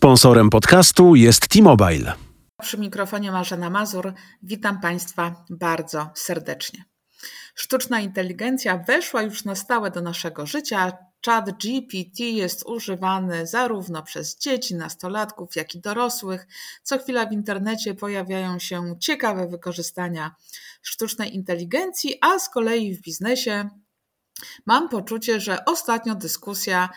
Sponsorem podcastu jest T-Mobile. Przy mikrofonie Marzena Mazur. Witam Państwa bardzo serdecznie. Sztuczna inteligencja weszła już na stałe do naszego życia. Chat GPT jest używany zarówno przez dzieci, nastolatków, jak i dorosłych. Co chwila w internecie pojawiają się ciekawe wykorzystania sztucznej inteligencji, a z kolei w biznesie mam poczucie, że ostatnio dyskusja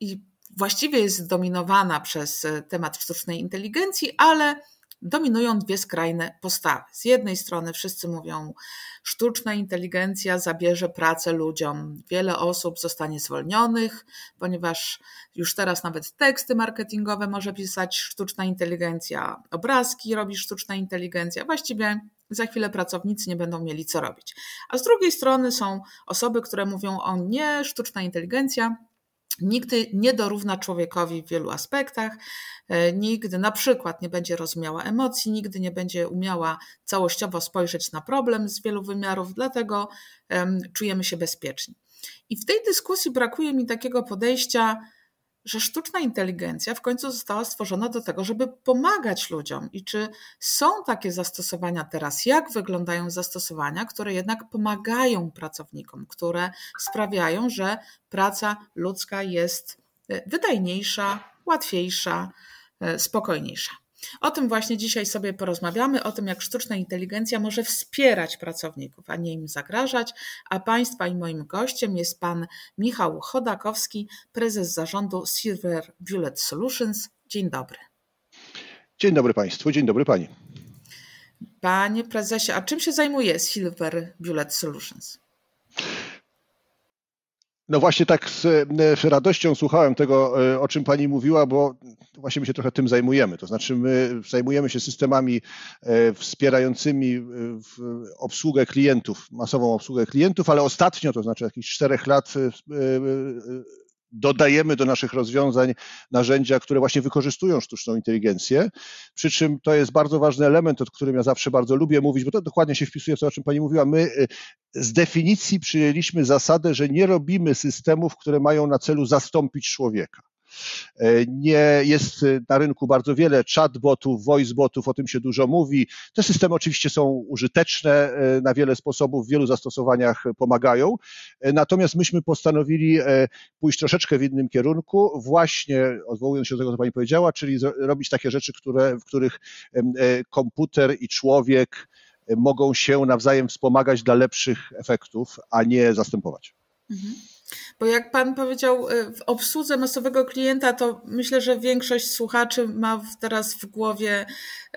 i właściwie jest zdominowana przez e, temat sztucznej inteligencji, ale dominują dwie skrajne postawy. Z jednej strony wszyscy mówią, sztuczna inteligencja zabierze pracę ludziom. Wiele osób zostanie zwolnionych, ponieważ już teraz nawet teksty marketingowe może pisać sztuczna inteligencja, obrazki robi sztuczna inteligencja. Właściwie za chwilę pracownicy nie będą mieli co robić. A z drugiej strony są osoby, które mówią o nie, sztuczna inteligencja nigdy nie dorówna człowiekowi w wielu aspektach, e, nigdy na przykład nie będzie rozumiała emocji, nigdy nie będzie umiała całościowo spojrzeć na problem z wielu wymiarów, dlatego czujemy się bezpieczni. I w tej dyskusji brakuje mi takiego podejścia, że sztuczna inteligencja w końcu została stworzona do tego, żeby pomagać ludziom. I czy są takie zastosowania teraz? Jak wyglądają zastosowania, które jednak pomagają pracownikom, które sprawiają, że praca ludzka jest e, wydajniejsza, łatwiejsza, e, spokojniejsza? O tym właśnie dzisiaj sobie porozmawiamy, o tym jak sztuczna inteligencja może wspierać pracowników, a nie im zagrażać. A Państwa i moim gościem jest Pan Michał Chodakowski, prezes zarządu Silver Bullet Solutions. Dzień dobry. Dzień dobry Państwu, dzień dobry Pani. Panie prezesie, a czym się zajmuje Silver Bullet Solutions? No właśnie tak z, radością słuchałem tego, e, o czym Pani mówiła, bo właśnie my się trochę tym zajmujemy. To znaczy my zajmujemy się systemami e, wspierającymi e, obsługę klientów, masową obsługę klientów, ale ostatnio, to znaczy jakichś czterech lat dodajemy do naszych rozwiązań narzędzia, które właśnie wykorzystują sztuczną inteligencję. Przy czym to jest bardzo ważny element, o którym ja zawsze bardzo lubię mówić, bo to dokładnie się wpisuje w to, o czym Pani mówiła. My z definicji przyjęliśmy zasadę, że nie robimy systemów, które mają na celu zastąpić człowieka. E, nie jest na rynku bardzo wiele chatbotów, voicebotów, o tym się dużo mówi. Te systemy oczywiście są użyteczne e, na wiele sposobów, w wielu zastosowaniach pomagają. E, natomiast myśmy postanowili pójść troszeczkę w innym kierunku, właśnie odwołując się do tego, co Pani powiedziała, czyli robić takie rzeczy, które, w których komputer i człowiek mogą się nawzajem wspomagać dla lepszych efektów, a nie zastępować. Mhm. Bo jak pan powiedział, y, w obsłudze masowego klienta, to myślę, że większość słuchaczy ma teraz w głowie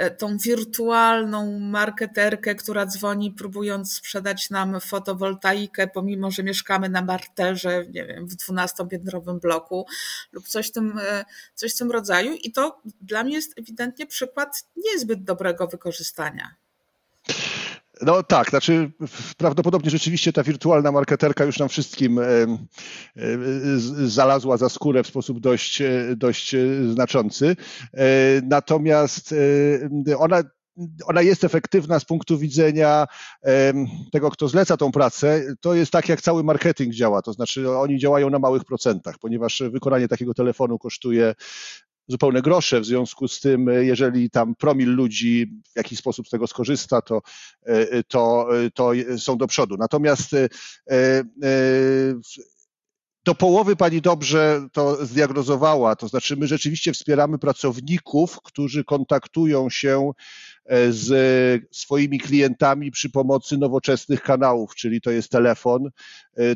y, tą wirtualną marketerkę, która dzwoni, próbując sprzedać nam fotowoltaikę, pomimo że mieszkamy na marterze, nie wiem, w dwunastopiętrowym bloku lub coś w, tym, y, coś w tym rodzaju. I to dla mnie jest ewidentnie przykład niezbyt dobrego wykorzystania. No tak, znaczy prawdopodobnie rzeczywiście ta wirtualna marketerka już nam wszystkim zalazła za skórę w sposób dość, dość znaczący. E, natomiast ona ona jest efektywna z punktu widzenia tego, kto zleca tą pracę. To jest tak, jak cały marketing działa. To znaczy, oni działają na małych procentach, ponieważ wykonanie takiego telefonu kosztuje zupełne grosze. W związku z tym, jeżeli tam promil ludzi w jakiś sposób z tego skorzysta, to, e, to, to są do przodu. Natomiast e, e, do połowy pani dobrze to zdiagnozowała, to znaczy my rzeczywiście wspieramy pracowników, którzy kontaktują się z swoimi klientami przy pomocy nowoczesnych kanałów, czyli to jest telefon,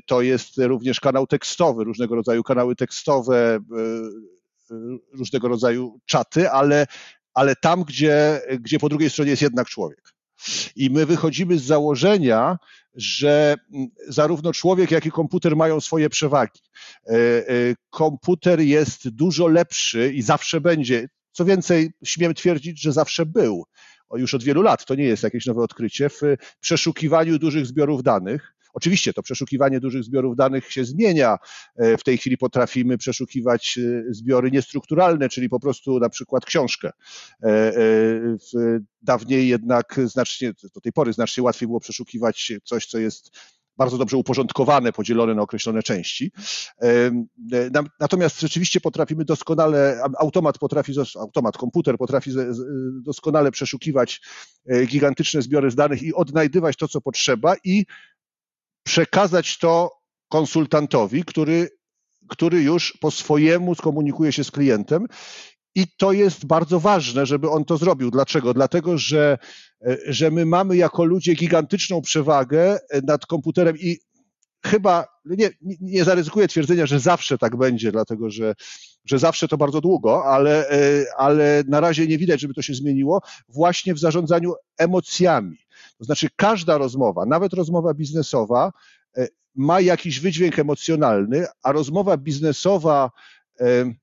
to jest również kanał tekstowy, różnego rodzaju kanały tekstowe, różnego rodzaju czaty, ale, ale tam, gdzie, gdzie po drugiej stronie jest jednak człowiek. I my wychodzimy z założenia, że zarówno człowiek, jak i komputer mają swoje przewagi. E, e, komputer jest dużo lepszy i zawsze będzie. Co więcej, śmiem twierdzić, że zawsze był już od wielu lat, to nie jest jakieś nowe odkrycie, w przeszukiwaniu dużych zbiorów danych. Oczywiście to przeszukiwanie dużych zbiorów danych się zmienia. E, w tej chwili potrafimy przeszukiwać e, zbiory niestrukturalne, czyli po prostu na przykład książkę. E, dawniej jednak znacznie, do tej pory znacznie łatwiej było przeszukiwać coś, co jest bardzo dobrze uporządkowane, podzielone na określone części. Natomiast rzeczywiście potrafimy doskonale, automat potrafi, automat, komputer potrafi doskonale przeszukiwać gigantyczne zbiory danych i odnajdywać to, co potrzeba i przekazać to konsultantowi, który, który już po swojemu skomunikuje się z klientem. I to jest bardzo ważne, żeby on to zrobił. Dlaczego? Dlatego, że, że my mamy jako ludzie gigantyczną przewagę nad komputerem i chyba nie, nie zaryzykuję twierdzenia, że zawsze tak będzie, dlatego że, że zawsze to bardzo długo, ale, ale na razie nie widać, żeby to się zmieniło właśnie w zarządzaniu emocjami. To znaczy każda rozmowa, nawet rozmowa biznesowa, e, ma jakiś wydźwięk emocjonalny, a rozmowa biznesowa e,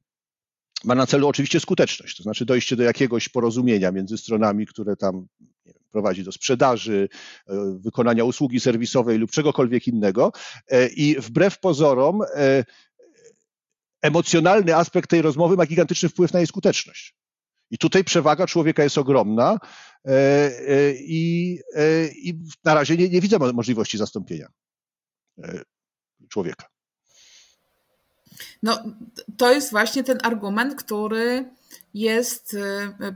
ma na celu oczywiście skuteczność, to znaczy dojście do jakiegoś porozumienia między stronami, które tam wiem, prowadzi do sprzedaży, e, wykonania usługi serwisowej lub czegokolwiek innego. I wbrew pozorom, emocjonalny aspekt tej rozmowy ma gigantyczny wpływ na jej skuteczność. I tutaj przewaga człowieka jest ogromna e, e, i, e, i na razie nie, nie widzę możliwości zastąpienia człowieka. No, to jest właśnie ten argument, który jest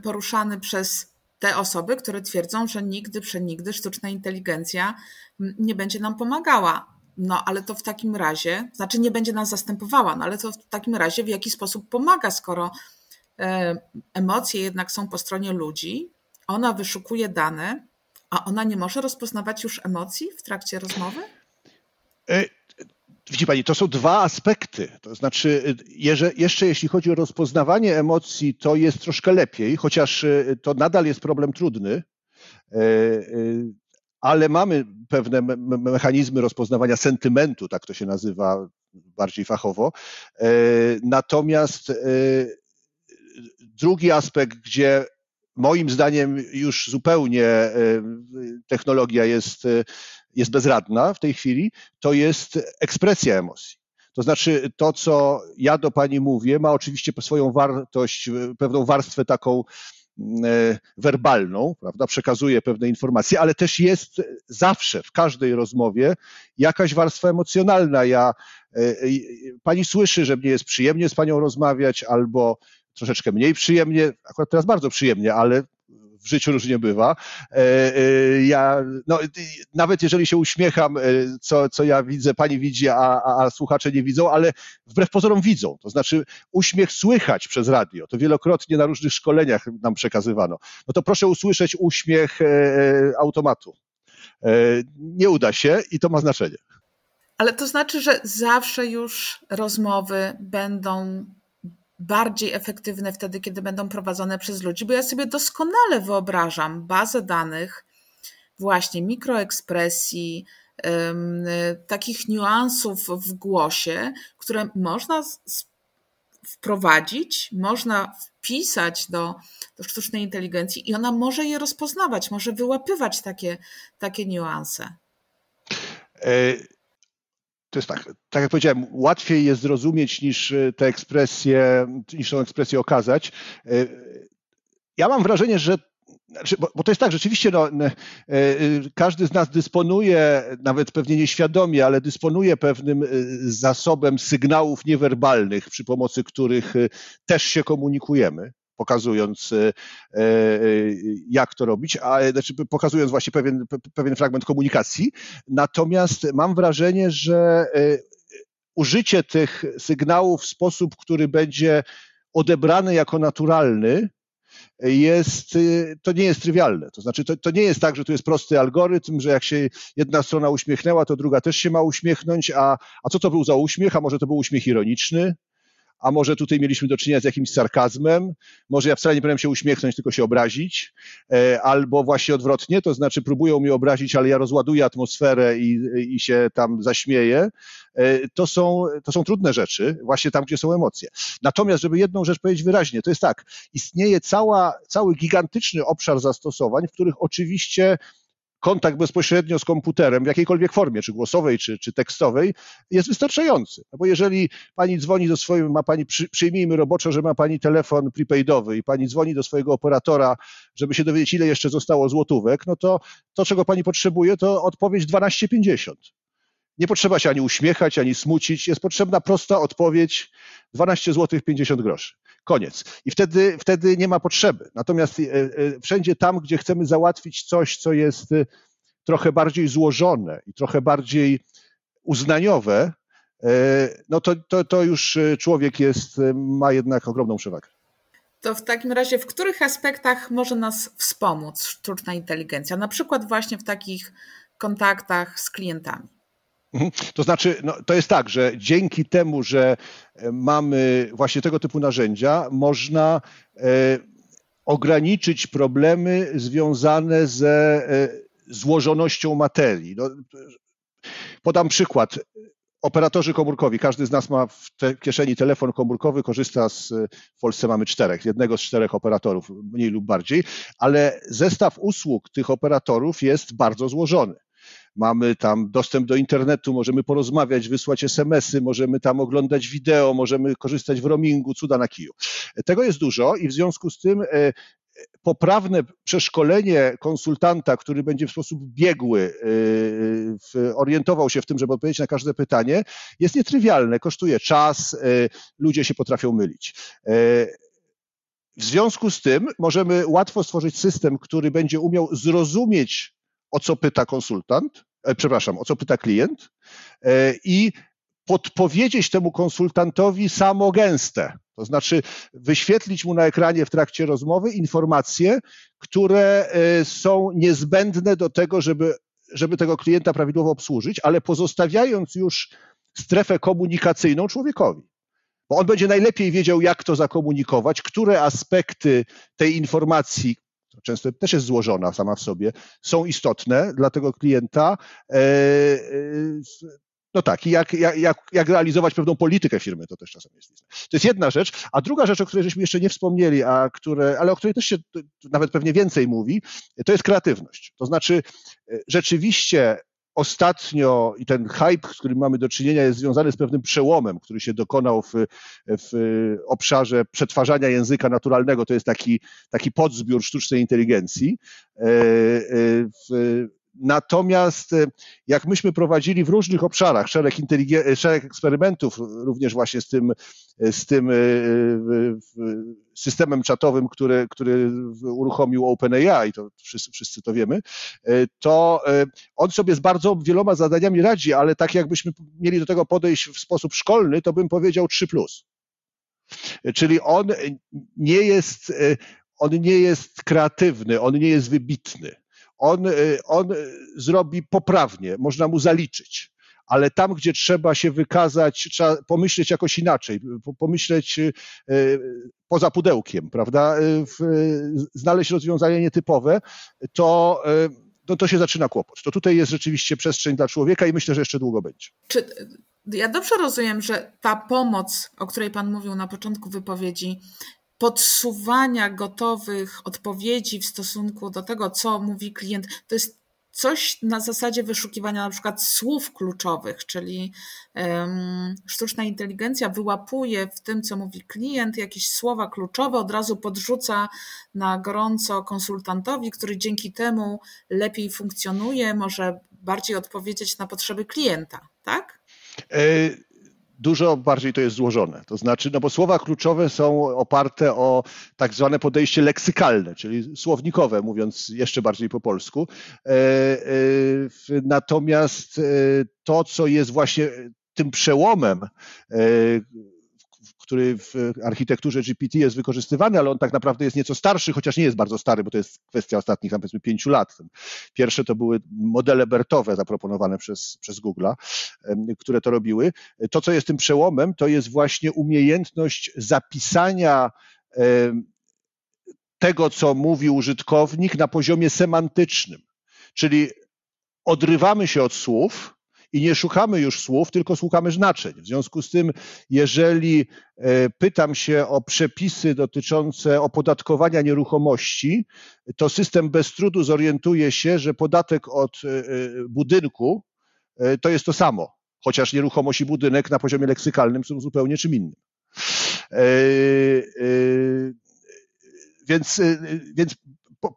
poruszany przez te osoby, które twierdzą, że nigdy, przenigdy sztuczna inteligencja nie będzie nam pomagała. No, ale to w takim razie, znaczy nie będzie nas zastępowała, no ale to w takim razie w jaki sposób pomaga, skoro emocje jednak są po stronie ludzi, ona wyszukuje dane, a ona nie może rozpoznawać już emocji w trakcie rozmowy? E, widzi Pani, to są dwa aspekty. To znaczy, jeszcze jeśli chodzi o rozpoznawanie emocji, to jest troszkę lepiej, chociaż e, to nadal jest problem trudny, ale mamy pewne mechanizmy rozpoznawania sentymentu, tak to się nazywa bardziej fachowo. Natomiast drugi aspekt, gdzie moim zdaniem już zupełnie e, technologia jest, e, jest bezradna w tej chwili, to jest ekspresja emocji. To znaczy, to, co ja do Pani mówię, ma oczywiście swoją wartość, pewną warstwę taką e, werbalną, prawda, przekazuje pewne informacje, ale też jest zawsze w każdej rozmowie jakaś warstwa emocjonalna. Ja, pani słyszy, że mnie jest przyjemnie z panią rozmawiać, albo troszeczkę mniej przyjemnie, akurat teraz bardzo przyjemnie, ale w życiu różnie bywa. E, e, ja, no, nawet jeżeli się uśmiecham, e, co, co ja widzę, pani widzi, a, a, a słuchacze nie widzą, ale wbrew pozorom widzą. To znaczy uśmiech słychać przez radio. To wielokrotnie na różnych szkoleniach nam przekazywano. No to proszę usłyszeć uśmiech automatu. Nie uda się i to ma znaczenie. Ale to znaczy, że zawsze już rozmowy będą bardziej efektywne wtedy, kiedy będą prowadzone przez ludzi, bo ja sobie doskonale wyobrażam bazę danych, właśnie mikroekspresji, takich niuansów w głosie, które można wprowadzić, można wpisać do, do sztucznej inteligencji i ona może je rozpoznawać, może wyłapywać takie, takie niuanse. E, to jest tak, tak jak powiedziałem, łatwiej jest zrozumieć niż e, te ekspresje, niż tą ekspresję okazać. E, ja mam wrażenie, że znaczy, bo, bo, to jest tak, rzeczywiście no, e, każdy z nas dysponuje, nawet pewnie nieświadomie, ale dysponuje pewnym zasobem sygnałów niewerbalnych, przy pomocy których też się komunikujemy pokazując, e, e, jak to robić, a znaczy pokazując właśnie pewien, pewien fragment komunikacji. Natomiast mam wrażenie, że e, użycie tych sygnałów w sposób, który będzie odebrany jako naturalny, jest, to nie jest trywialne. To znaczy, to, to nie jest tak, że tu jest prosty algorytm, że jak się jedna strona uśmiechnęła, to druga też się ma uśmiechnąć, a, a co to był za uśmiech? A może to był uśmiech ironiczny? A może tutaj mieliśmy do czynienia z jakimś sarkazmem, może ja wcale nie powinienem się uśmiechnąć, tylko się obrazić, e, albo właśnie odwrotnie, to znaczy próbują mnie obrazić, ale ja rozładuję atmosferę i, i się tam zaśmieję. E, to są, to są trudne rzeczy, właśnie tam, gdzie są emocje. Natomiast, żeby jedną rzecz powiedzieć wyraźnie, to jest tak, istnieje cała, cały gigantyczny obszar zastosowań, w których oczywiście kontakt bezpośrednio z komputerem w jakiejkolwiek formie, czy głosowej, czy, czy tekstowej, jest wystarczający. No bo jeżeli pani dzwoni do swojego, ma pani, przy, przyjmijmy roboczo, że ma pani telefon prepaidowy i pani dzwoni do swojego operatora, żeby się dowiedzieć, ile jeszcze zostało złotówek, no to to, czego pani potrzebuje, to odpowiedź 12,50 Nie potrzeba się ani uśmiechać, ani smucić. Jest potrzebna prosta odpowiedź 12 zł 50 groszy. Koniec. I wtedy, wtedy nie ma potrzeby. Natomiast e, e, wszędzie tam, gdzie chcemy załatwić coś, co jest e, trochę bardziej złożone i trochę bardziej uznaniowe, no to, to, to już człowiek jest, ma jednak ogromną przewagę. To w takim razie, w których aspektach może nas wspomóc sztuczna inteligencja? Na przykład właśnie w takich kontaktach z klientami. Mhm. To znaczy, no, to jest tak, że dzięki temu, że e, mamy właśnie tego typu narzędzia, można e, ograniczyć problemy związane ze e, złożonością materii. No, podam przykład. Operatorzy komórkowi, każdy z nas ma w te, kieszeni telefon komórkowy, korzysta z, w Polsce mamy czterech, jednego z czterech operatorów, mniej lub bardziej, ale zestaw usług tych operatorów jest bardzo złożony mamy tam dostęp do internetu, możemy porozmawiać, wysłać SMS-y, możemy tam oglądać wideo, możemy korzystać w roamingu, cuda na kiju. Tego jest dużo i w związku z tym e, poprawne przeszkolenie konsultanta, który będzie w sposób biegły e, orientował się w tym, żeby odpowiedzieć na każde pytanie, jest nietrywialne, kosztuje czas, e, ludzie się potrafią mylić. W związku z tym możemy łatwo stworzyć system, który będzie umiał zrozumieć o co pyta konsultant, e, przepraszam, o co pyta klient e, i podpowiedzieć temu konsultantowi samo gęste. To znaczy wyświetlić mu na ekranie w trakcie rozmowy informacje, które e, są niezbędne do tego, żeby, żeby tego klienta prawidłowo obsłużyć, ale pozostawiając już strefę komunikacyjną człowiekowi. Bo on będzie najlepiej wiedział, jak to zakomunikować, które aspekty tej informacji, często też jest złożona sama w sobie, są istotne dla tego klienta. E, e, no tak, i jak, jak, jak realizować pewną politykę firmy, to też czasem jest istotne. To jest jedna rzecz. A druga rzecz, o której żeśmy jeszcze nie wspomnieli, a które, ale o której też się nawet pewnie więcej mówi, to jest kreatywność. To znaczy, e, rzeczywiście ostatnio i ten hype, z którym mamy do czynienia, jest związany z pewnym przełomem, który się dokonał w, w obszarze przetwarzania języka naturalnego. To jest taki, taki podzbiór sztucznej inteligencji. E, e, w, Natomiast e, jak myśmy prowadzili w różnych obszarach szereg, szereg eksperymentów, również właśnie z tym, z tym systemem czatowym, który, który uruchomił OpenAI, to wszyscy, wszyscy to wiemy, e, to e, on sobie z bardzo wieloma zadaniami radzi, ale tak jakbyśmy mieli do tego podejść w sposób szkolny, to bym powiedział 3. Czyli on nie jest, on nie jest kreatywny, on nie jest wybitny on, y, on zrobi poprawnie, można mu zaliczyć. Ale tam, gdzie trzeba się wykazać, trzeba pomyśleć jakoś inaczej, pomyśleć y, poza pudełkiem, prawda? Y, znaleźć rozwiązanie nietypowe, to, no to się zaczyna kłopot. To tutaj jest rzeczywiście przestrzeń dla człowieka i myślę, że jeszcze długo będzie. Czy ja dobrze rozumiem, że ta pomoc, o której Pan mówił na początku wypowiedzi, podsuwania gotowych odpowiedzi w stosunku do tego, co mówi klient, to jest coś na zasadzie wyszukiwania na przykład słów kluczowych, czyli um, sztuczna inteligencja wyłapuje w tym, co mówi klient, jakieś słowa kluczowe, od razu podrzuca na gorąco konsultantowi, który dzięki temu lepiej funkcjonuje, może bardziej odpowiedzieć na potrzeby klienta, tak? Y dużo bardziej to jest złożone. To znaczy, no bo słowa kluczowe są oparte o tak zwane podejście leksykalne, czyli słownikowe, mówiąc jeszcze bardziej po polsku. E, e, natomiast e, to, co jest właśnie tym przełomem, który w architekturze GPT jest wykorzystywany, ale on tak naprawdę jest nieco starszy, chociaż nie jest bardzo stary, bo to jest kwestia ostatnich, powiedzmy, pięciu lat. Pierwsze to były modele Bertowe zaproponowane przez, przez Google'a, które to robiły. To, co jest tym przełomem, to jest właśnie umiejętność zapisania tego, co mówi użytkownik na poziomie semantycznym. Czyli odrywamy się od słów, i nie szukamy już słów, tylko szukamy znaczeń. W związku z tym, jeżeli e, pytam się o przepisy dotyczące opodatkowania nieruchomości, to system bez trudu zorientuje się, że podatek od e, e, budynku to jest to samo, chociaż nieruchomość i budynek na poziomie leksykalnym są zupełnie czym innym. Więc, więc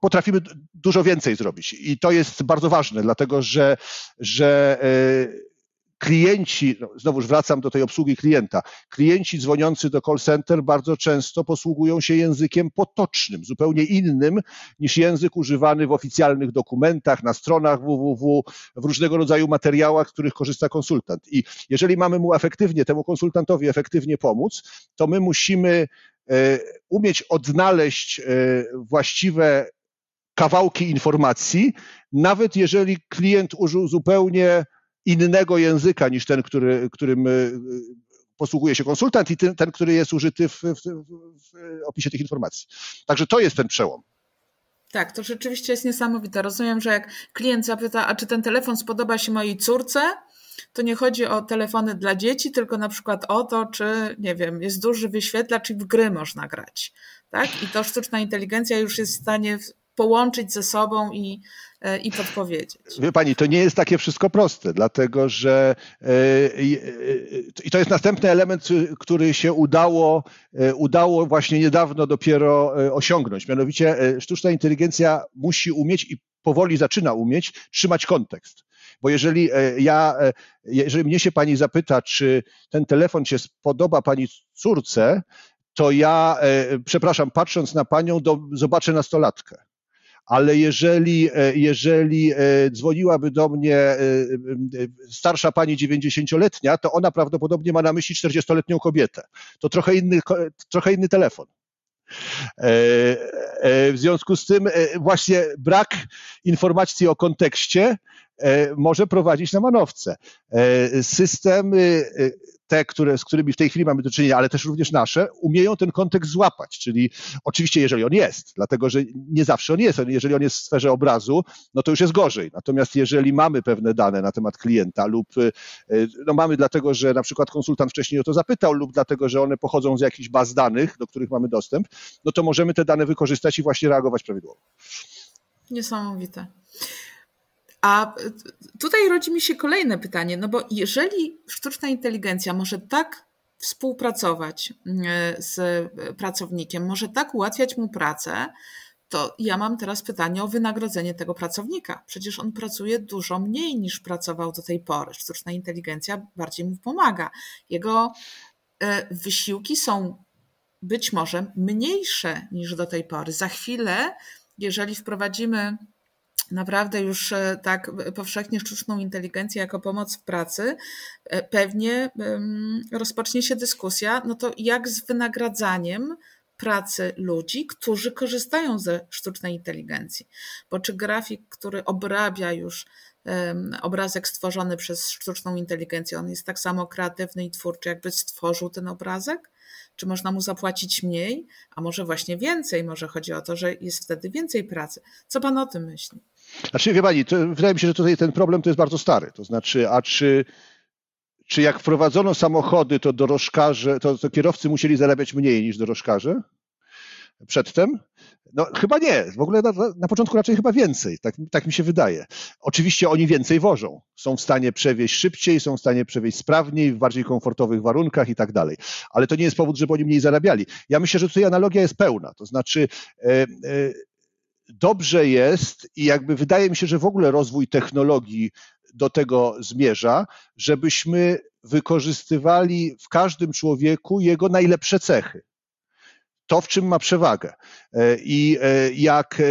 potrafimy dużo więcej zrobić. I to jest bardzo ważne, dlatego że, że e, klienci, no wracam do tej obsługi klienta, klienci dzwoniący do call center bardzo często posługują się językiem potocznym, zupełnie innym niż język używany w oficjalnych dokumentach, na stronach www, w różnego rodzaju materiałach, z których korzysta konsultant. I jeżeli mamy mu efektywnie, temu konsultantowi efektywnie pomóc, to my musimy umieć odnaleźć e, właściwe kawałki informacji, nawet jeżeli klient użył zupełnie innego języka niż ten, który, którym y, posługuje się konsultant i ten, ten który jest użyty w, w, w opisie tych informacji. Także to jest ten przełom. Tak, to rzeczywiście jest niesamowite. Rozumiem, że jak klient zapyta, a czy ten telefon spodoba się mojej córce, to nie chodzi o telefony dla dzieci, tylko na przykład o to, czy, nie wiem, jest duży wyświetlacz i w gry można grać. Tak? I to sztuczna inteligencja już jest w stanie połączyć ze sobą i, e, i podpowiedzieć. Wie pani, to nie jest takie wszystko proste, dlatego że e, e, i to jest następny element, który się udało, udało właśnie niedawno dopiero osiągnąć. Mianowicie sztuczna inteligencja musi umieć i powoli zaczyna umieć trzymać kontekst. Bo jeżeli ja, jeżeli mnie się pani zapyta, czy ten telefon się spodoba pani córce, to ja, przepraszam, patrząc na panią, do, zobaczę nastolatkę ale jeżeli, e, jeżeli e, dzwoniłaby do mnie e, starsza pani 90-letnia, to ona prawdopodobnie ma na myśli 40-letnią kobietę. To trochę inny, trochę inny telefon. W związku z tym właśnie brak informacji o kontekście może prowadzić na manowce. Systemy te, które, z którymi w tej chwili mamy do czynienia, ale też również nasze, umieją ten kontekst złapać. Czyli oczywiście, jeżeli on jest, dlatego że nie zawsze on jest. Jeżeli on jest w sferze obrazu, no to już jest gorzej. Natomiast jeżeli mamy pewne dane na temat klienta lub no mamy dlatego, że na przykład konsultant wcześniej o to zapytał lub dlatego, że one pochodzą z jakichś baz danych, do których mamy dostęp, no to możemy te dane wykorzystać i właśnie reagować prawidłowo. Niesamowite. A tutaj rodzi mi się kolejne pytanie, no bo jeżeli sztuczna inteligencja może tak współpracować e, z pracownikiem, może tak ułatwiać mu pracę, to ja mam teraz pytanie o wynagrodzenie tego pracownika. Przecież on pracuje dużo mniej niż pracował do tej pory. Sztuczna inteligencja bardziej mu pomaga. Jego e, wysiłki są być może mniejsze niż do tej pory. Za chwilę, jeżeli wprowadzimy naprawdę już e, tak powszechnie sztuczną inteligencję jako pomoc w pracy, e, pewnie rozpocznie się dyskusja, no to jak z wynagradzaniem pracy ludzi, którzy korzystają ze sztucznej inteligencji. Bo czy grafik, który obrabia już obrazek stworzony przez sztuczną inteligencję, on jest tak samo kreatywny i twórczy, jakby stworzył ten obrazek? Czy można mu zapłacić mniej, a może właśnie więcej? Może chodzi o to, że jest wtedy więcej pracy. Co pan o tym myśli? Znaczy, wie pani, wydaje mi się, że tutaj ten problem to jest bardzo stary. To znaczy, a czy, czy jak wprowadzono samochody, to dorożkarze, to, to kierowcy musieli zarabiać mniej niż dorożkarze przedtem? No chyba nie. W ogóle na, na, początku raczej chyba więcej. Tak, tak mi się wydaje. Oczywiście oni więcej wożą. Są w stanie przewieźć szybciej, są w stanie przewieźć sprawniej, w bardziej komfortowych warunkach i tak dalej. Ale to nie jest powód, żeby oni mniej zarabiali. Ja myślę, że tutaj analogia jest pełna. To znaczy e, e, dobrze jest i jakby wydaje mi się, że w ogóle rozwój technologii do tego zmierza, żebyśmy wykorzystywali w każdym człowieku jego najlepsze cechy. To, w czym ma przewagę. E, I e, jak e,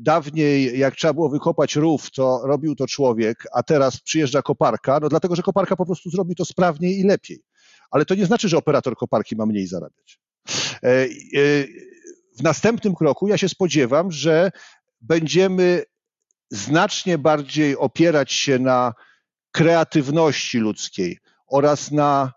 dawniej, jak trzeba było wykopać rów, to robił to człowiek, a teraz przyjeżdża koparka, no dlatego, że koparka po prostu zrobi to sprawniej i lepiej. Ale to nie znaczy, że operator koparki ma mniej zarabiać w następnym kroku ja się spodziewam, że będziemy znacznie bardziej opierać się na kreatywności ludzkiej oraz na,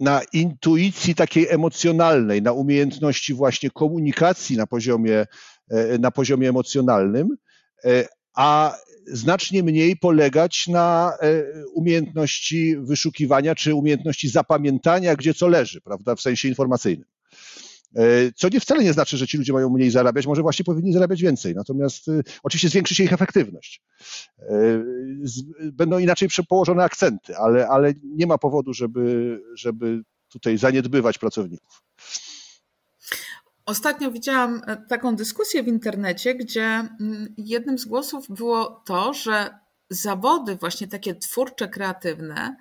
na intuicji takiej emocjonalnej, na umiejętności właśnie komunikacji na poziomie, e, na poziomie emocjonalnym, e, a znacznie mniej polegać na e, umiejętności wyszukiwania czy umiejętności zapamiętania, gdzie co leży, prawda, w sensie informacyjnym. E, co nie wcale nie znaczy, że ci ludzie mają mniej zarabiać, może właśnie powinni zarabiać więcej. Natomiast y, oczywiście zwiększy się ich efektywność. E, będą inaczej położone akcenty, ale, ale nie ma powodu, żeby, żeby tutaj zaniedbywać pracowników. Ostatnio widziałam e, taką dyskusję w internecie, gdzie mm, jednym z głosów było to, że zawody, właśnie takie twórcze, kreatywne,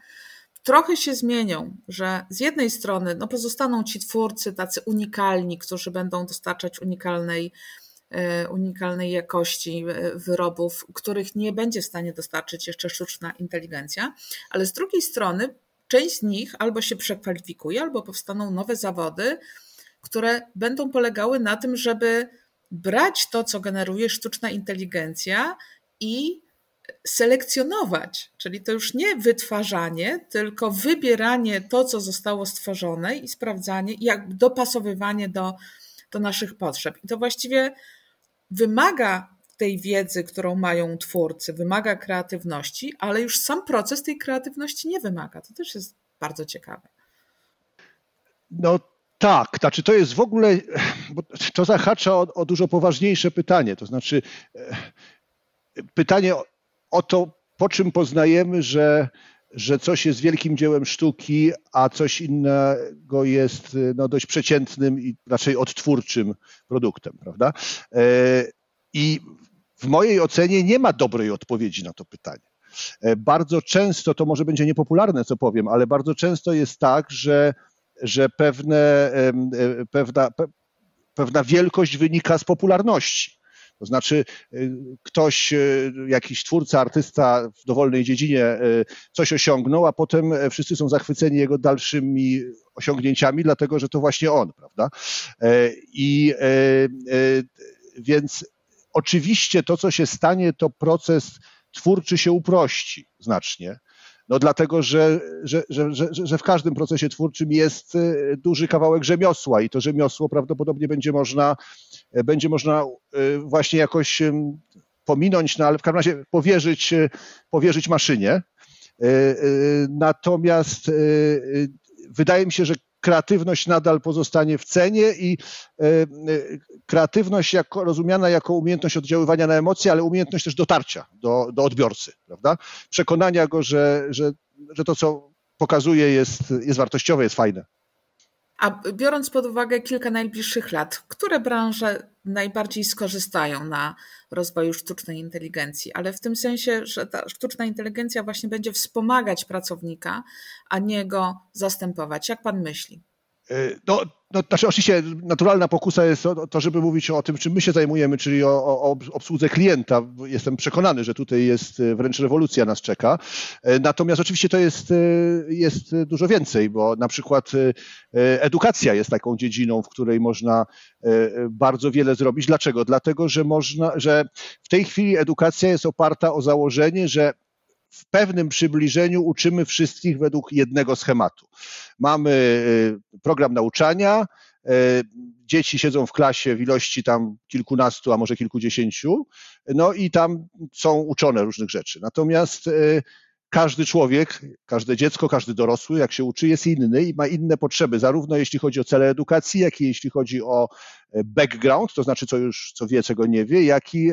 trochę się zmienią, że z jednej strony no, pozostaną ci twórcy tacy unikalni, którzy będą dostarczać unikalnej, e, unikalnej jakości e, wyrobów, których nie będzie w stanie dostarczyć jeszcze sztuczna inteligencja, ale z drugiej strony część z nich albo się przekwalifikuje, albo powstaną nowe zawody, które będą polegały na tym, żeby brać to, co generuje sztuczna inteligencja i selekcjonować, czyli to już nie wytwarzanie, tylko wybieranie to, co zostało stworzone i sprawdzanie, jak dopasowywanie do, do naszych potrzeb. I to właściwie wymaga tej wiedzy, którą mają twórcy, wymaga kreatywności, ale już sam proces tej kreatywności nie wymaga. To też jest bardzo ciekawe. No tak, znaczy to jest w ogóle, bo to zahacza o, o dużo poważniejsze pytanie, to znaczy e, pytanie o to, po czym poznajemy, że, że coś jest wielkim dziełem sztuki, a coś innego jest no, dość przeciętnym i raczej odtwórczym produktem, prawda? E, I w mojej ocenie nie ma dobrej odpowiedzi na to pytanie. E, bardzo często, to może będzie niepopularne, co powiem, ale bardzo często jest tak, że, że pewne, e, pewna, pewna wielkość wynika z popularności. To znaczy, y, ktoś, y, jakiś twórca, artysta w dowolnej dziedzinie y, coś osiągnął, a potem e, wszyscy są zachwyceni jego dalszymi osiągnięciami, dlatego że to właśnie on, prawda? E, I e, więc oczywiście to, co się stanie, to proces twórczy się uprości znacznie. No dlatego, że, że, że, że, w każdym procesie twórczym jest duży kawałek rzemiosła i to rzemiosło prawdopodobnie będzie można będzie można e, właśnie jakoś pominąć, no ale w każdym razie powierzyć, e, powierzyć maszynie. Natomiast wydaje mi się, że kreatywność nadal pozostanie w cenie i kreatywność jako, rozumiana jako umiejętność oddziaływania na emocje, ale umiejętność też dotarcia do, do odbiorcy, prawda? Przekonania go, że, że, że to, co pokazuje, jest, jest wartościowe, jest fajne. A biorąc pod uwagę kilka najbliższych lat, które branże najbardziej skorzystają na rozwoju sztucznej inteligencji? Ale w tym sensie, że ta sztuczna inteligencja właśnie będzie wspomagać pracownika, a nie go zastępować. Jak pan myśli? E, no, no, znaczy oczywiście naturalna pokusa jest to, żeby mówić o tym, czym my się zajmujemy, czyli o, o, obsłudze klienta. Jestem przekonany, że tutaj jest e, wręcz rewolucja nas czeka. E, natomiast oczywiście to jest, jest dużo więcej, bo na przykład edukacja jest taką dziedziną, w której można bardzo wiele zrobić. Dlaczego? Dlatego, że można, że w tej chwili edukacja jest oparta o założenie, że w pewnym przybliżeniu uczymy wszystkich według jednego schematu. Mamy y, program nauczania, y, dzieci siedzą w klasie w ilości tam kilkunastu, a może kilkudziesięciu, no i tam są uczone różnych rzeczy. Natomiast y, każdy człowiek, każde dziecko, każdy dorosły, jak się uczy, jest inny i ma inne potrzeby, zarówno jeśli chodzi o cele edukacji, jak i jeśli chodzi o background, to znaczy co już, co wie, czego nie wie, jak i,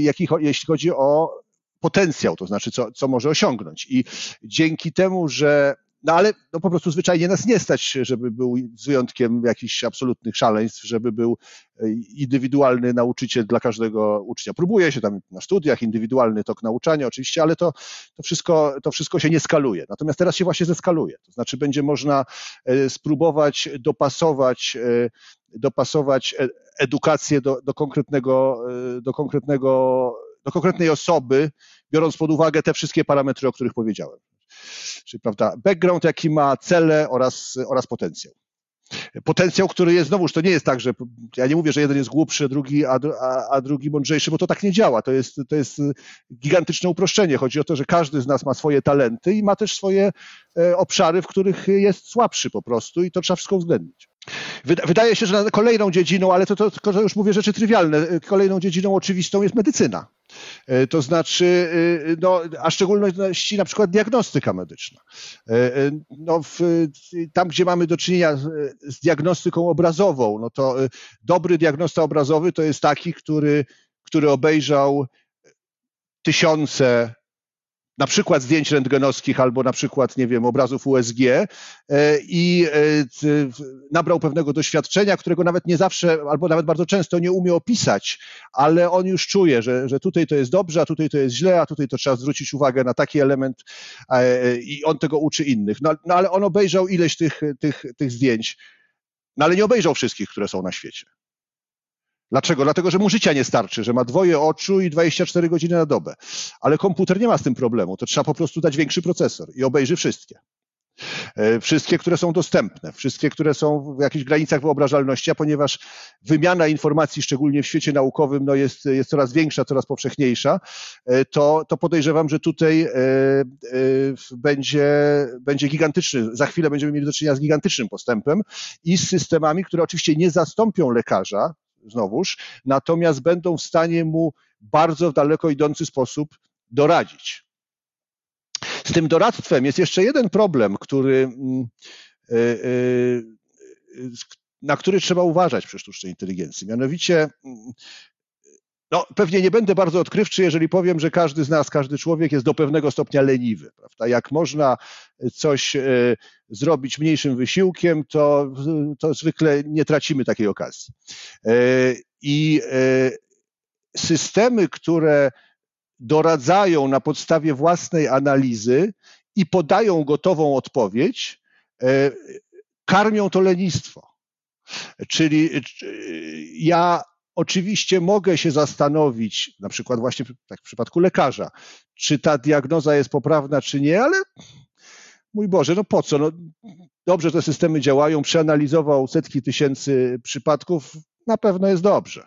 jak i jeśli chodzi o potencjał, to znaczy co, co może osiągnąć. I dzięki temu, że no ale no po prostu zwyczajnie nas nie stać, żeby był z wyjątkiem jakichś absolutnych szaleństw, żeby był e, indywidualny nauczyciel dla każdego ucznia. Próbuje się tam na studiach, indywidualny tok nauczania oczywiście, ale to, to, wszystko, to wszystko się nie skaluje. Natomiast teraz się właśnie zeskaluje. To znaczy będzie można e, spróbować dopasować, e, dopasować edukację do, do konkretnego, do konkretnego do konkretnej osoby, biorąc pod uwagę te wszystkie parametry, o których powiedziałem. Czyli prawda, background, jaki ma cele oraz, oraz potencjał. Potencjał, który jest, znowuż to nie jest tak, że ja nie mówię, że jeden jest głupszy, drugi, a, a, a drugi mądrzejszy, bo to tak nie działa. To jest, to jest gigantyczne uproszczenie. Chodzi o to, że każdy z nas ma swoje talenty i ma też swoje e, obszary, w których jest słabszy po prostu i to trzeba wszystko uwzględnić. Wydaje się, że kolejną dziedziną, ale to, to, to już mówię rzeczy trywialne, kolejną dziedziną oczywistą jest medycyna. E, to znaczy, e, no, a szczególności na przykład diagnostyka medyczna. E, no, w, tam, gdzie mamy do czynienia z diagnostyką obrazową, no to dobry diagnosta obrazowy to jest taki, który, który obejrzał tysiące na przykład zdjęć rentgenowskich albo na przykład, nie wiem, obrazów USG e, i nabrał pewnego doświadczenia, którego nawet nie zawsze, albo nawet bardzo często nie umie opisać, ale on już czuje, że, że tutaj to jest dobrze, a tutaj to jest źle, a tutaj to trzeba zwrócić uwagę na taki element i on tego uczy innych. No, no ale on obejrzał ileś tych, tych, tych zdjęć, no ale nie obejrzał wszystkich, które są na świecie. Dlaczego? Dlatego, że mu życia nie starczy, że ma dwoje oczu i 24 godziny na dobę. Ale komputer nie ma z tym problemu. To trzeba po prostu dać większy procesor i obejrzy wszystkie. E, wszystkie, które są dostępne, wszystkie, które są w jakichś granicach wyobrażalności, a ponieważ wymiana informacji, szczególnie w świecie naukowym, no jest, jest coraz większa, coraz powszechniejsza, e, to, to podejrzewam, że tutaj e, będzie, będzie gigantyczny, za chwilę będziemy mieli do czynienia z gigantycznym postępem i z systemami, które oczywiście nie zastąpią lekarza, znowuż, natomiast będą w stanie mu bardzo w daleko idący sposób doradzić. Z tym doradztwem jest jeszcze jeden problem, który, mm, e, e, na który trzeba uważać przy sztucznej inteligencji. Mianowicie, mm, no, pewnie nie będę bardzo odkrywczy, jeżeli powiem, że każdy z nas, każdy człowiek jest do pewnego stopnia leniwy. Prawda? Jak można coś e, zrobić mniejszym wysiłkiem, to, to zwykle nie tracimy takiej okazji. I systemy, które doradzają na podstawie własnej analizy i podają gotową odpowiedź, e, karmią to lenistwo. Czyli ja oczywiście mogę się zastanowić, na przykład właśnie tak w przypadku lekarza, czy ta diagnoza jest poprawna, czy nie, ale mój Boże, no po co? No, dobrze te systemy działają, przeanalizował setki tysięcy przypadków, na pewno jest dobrze.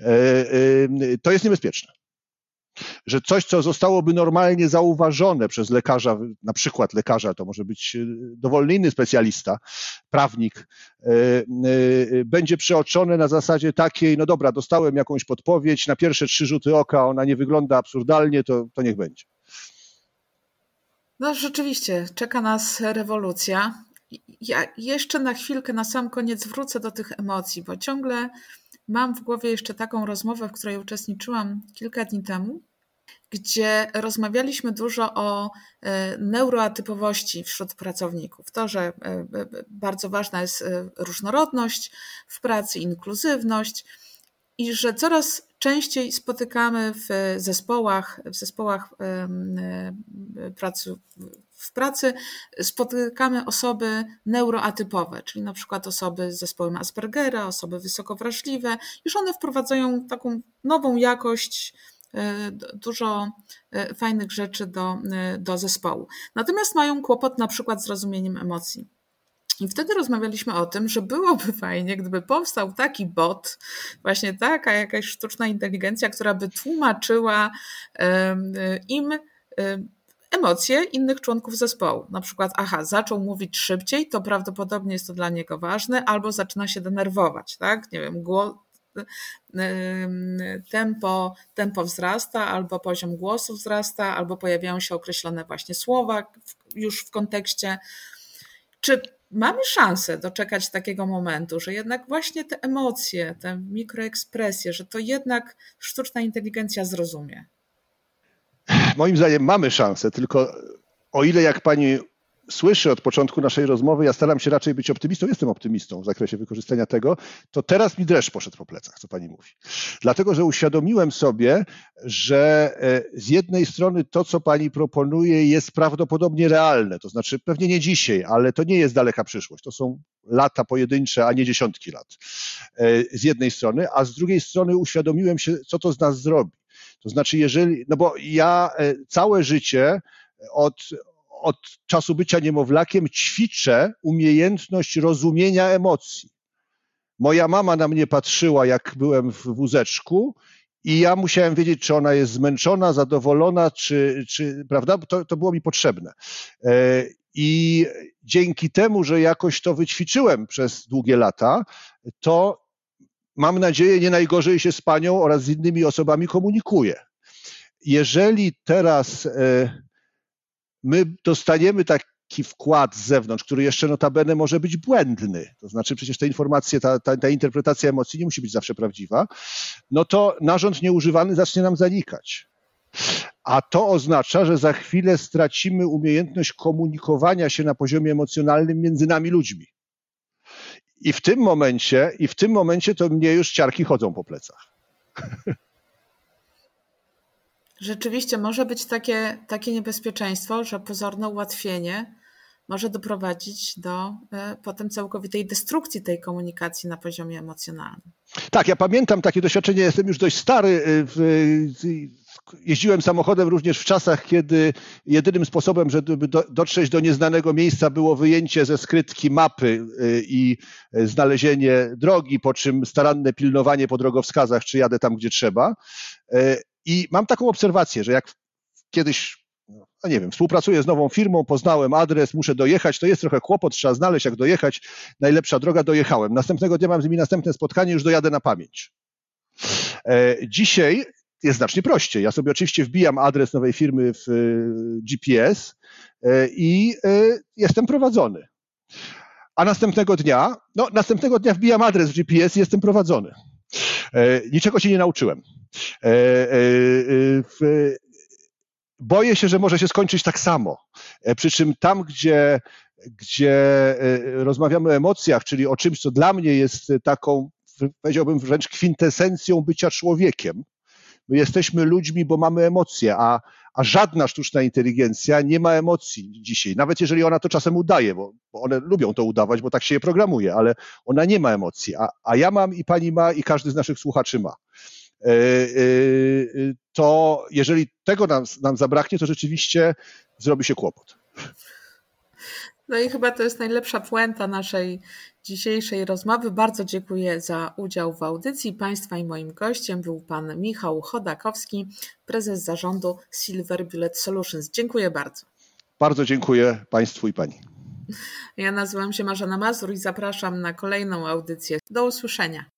E, e, to jest niebezpieczne że coś, co zostałoby normalnie zauważone przez lekarza, na przykład lekarza, to może być e, dowolny inny specjalista, prawnik, e, e, będzie przeoczone na zasadzie takiej, no dobra, dostałem jakąś podpowiedź, na pierwsze trzy rzuty oka ona nie wygląda absurdalnie, to, to niech będzie. No rzeczywiście, czeka nas rewolucja. Ja jeszcze na chwilkę, na sam koniec wrócę do tych emocji, bo ciągle mam w głowie jeszcze taką rozmowę, w której uczestniczyłam kilka dni temu gdzie rozmawialiśmy dużo o e, neuroatypowości wśród pracowników. To, że e, e, bardzo ważna jest różnorodność w pracy, inkluzywność i że coraz częściej spotykamy w zespołach, w zespołach pracy, w pracy spotykamy osoby neuroatypowe, czyli na przykład osoby z zespołem Aspergera, osoby wysoko wrażliwe, już one wprowadzają taką nową jakość E, dużo e, fajnych rzeczy do, e, do zespołu. Natomiast mają kłopot na przykład z rozumieniem emocji. I wtedy rozmawialiśmy o tym, że byłoby fajnie, gdyby powstał taki bot, właśnie taka jakaś sztuczna inteligencja, która by tłumaczyła im emocje innych członków zespołu. Na przykład, aha, zaczął mówić szybciej, to prawdopodobnie jest to dla niego ważne, albo zaczyna się denerwować, tak? Nie wiem, głos, tempo, tempo wzrasta, albo poziom głosu wzrasta, albo pojawiają się określone właśnie słowa już w kontekście. Czy mamy szansę doczekać takiego momentu, że jednak właśnie te emocje, te mikroekspresje, że to jednak sztuczna inteligencja zrozumie? Moim zdaniem mamy szansę, tylko o ile jak pani słyszy od początku naszej rozmowy, ja staram się raczej być optymistą, jestem optymistą w zakresie wykorzystania tego, to teraz mi dreszcz poszedł po plecach, co pani mówi. Dlatego, że uświadomiłem sobie, że e, z jednej strony to, co pani proponuje, jest prawdopodobnie realne, to znaczy pewnie nie dzisiaj, ale to nie jest daleka przyszłość, to są lata pojedyncze, a nie dziesiątki lat. E, z jednej strony, a z drugiej strony uświadomiłem się, co to z nas zrobi. To znaczy, jeżeli, no bo ja e, całe życie od, od czasu bycia niemowlakiem ćwiczę umiejętność rozumienia emocji. Moja mama na mnie patrzyła, jak byłem w wózeczku, i ja musiałem wiedzieć, czy ona jest zmęczona, zadowolona, czy, czy prawda? To, to było mi potrzebne. E, I dzięki temu, że jakoś to wyćwiczyłem przez długie lata, to mam nadzieję, nie najgorzej się z panią oraz z innymi osobami komunikuję. Jeżeli teraz e, my dostaniemy taki wkład z zewnątrz, który jeszcze notabene może być błędny, to znaczy przecież te informacje, ta, ta, ta interpretacja emocji nie musi być zawsze prawdziwa, no to narząd nieużywany zacznie nam zanikać. a to oznacza, że za chwilę stracimy umiejętność komunikowania się na poziomie emocjonalnym między nami ludźmi. I w tym momencie, i w tym momencie to mnie już ciarki chodzą po plecach. Rzeczywiście może być takie, takie niebezpieczeństwo, że pozorne ułatwienie może doprowadzić do e, potem całkowitej destrukcji tej komunikacji na poziomie emocjonalnym. Tak, ja pamiętam takie doświadczenie, jestem już dość stary. y, w- Jeździłem samochodem również w czasach, kiedy jedynym sposobem, żeby do- dotrzeć do nieznanego miejsca, było wyjęcie ze skrytki mapy y, i znalezienie drogi, po czym staranne pilnowanie po drogowskazach, czy jadę tam, gdzie trzeba. Y, I mam taką obserwację, że jak kiedyś no nie wiem, współpracuję z nową firmą, poznałem adres, muszę dojechać, to jest trochę kłopot, trzeba znaleźć, jak dojechać. Najlepsza droga, dojechałem. Następnego dnia mam z nimi następne spotkanie, już dojadę na pamięć. E, Dzisiaj jest znacznie prościej. Ja sobie oczywiście wbijam adres nowej firmy w e, GPS e, i e, jestem prowadzony. A następnego dnia, no następnego dnia wbijam adres w GPS i jestem prowadzony. Niczego się nie nauczyłem. Boję się, że może się skończyć tak samo. Przy czym tam, gdzie, gdzie rozmawiamy o emocjach, czyli o czymś, co dla mnie jest taką, powiedziałbym wręcz kwintesencją bycia człowiekiem. My jesteśmy ludźmi, bo mamy emocje, a, a żadna sztuczna inteligencja nie ma emocji dzisiaj. Nawet jeżeli ona to czasem udaje, bo, bo one lubią to udawać, bo tak się je programuje, ale ona nie ma emocji. A, a ja mam i pani ma i każdy z naszych słuchaczy ma. E, e, e, To jeżeli tego nam, nam zabraknie, to rzeczywiście zrobi się kłopot. No i chyba to jest najlepsza puenta naszej dzisiejszej rozmowy. Bardzo dziękuję za udział w audycji. Państwa i moim gościem był pan Michał Chodakowski, prezes zarządu Silver Bullet Solutions. Dziękuję bardzo. Bardzo dziękuję Państwu i Pani. Ja nazywam się Marzena Mazur i zapraszam na kolejną audycję. Do usłyszenia.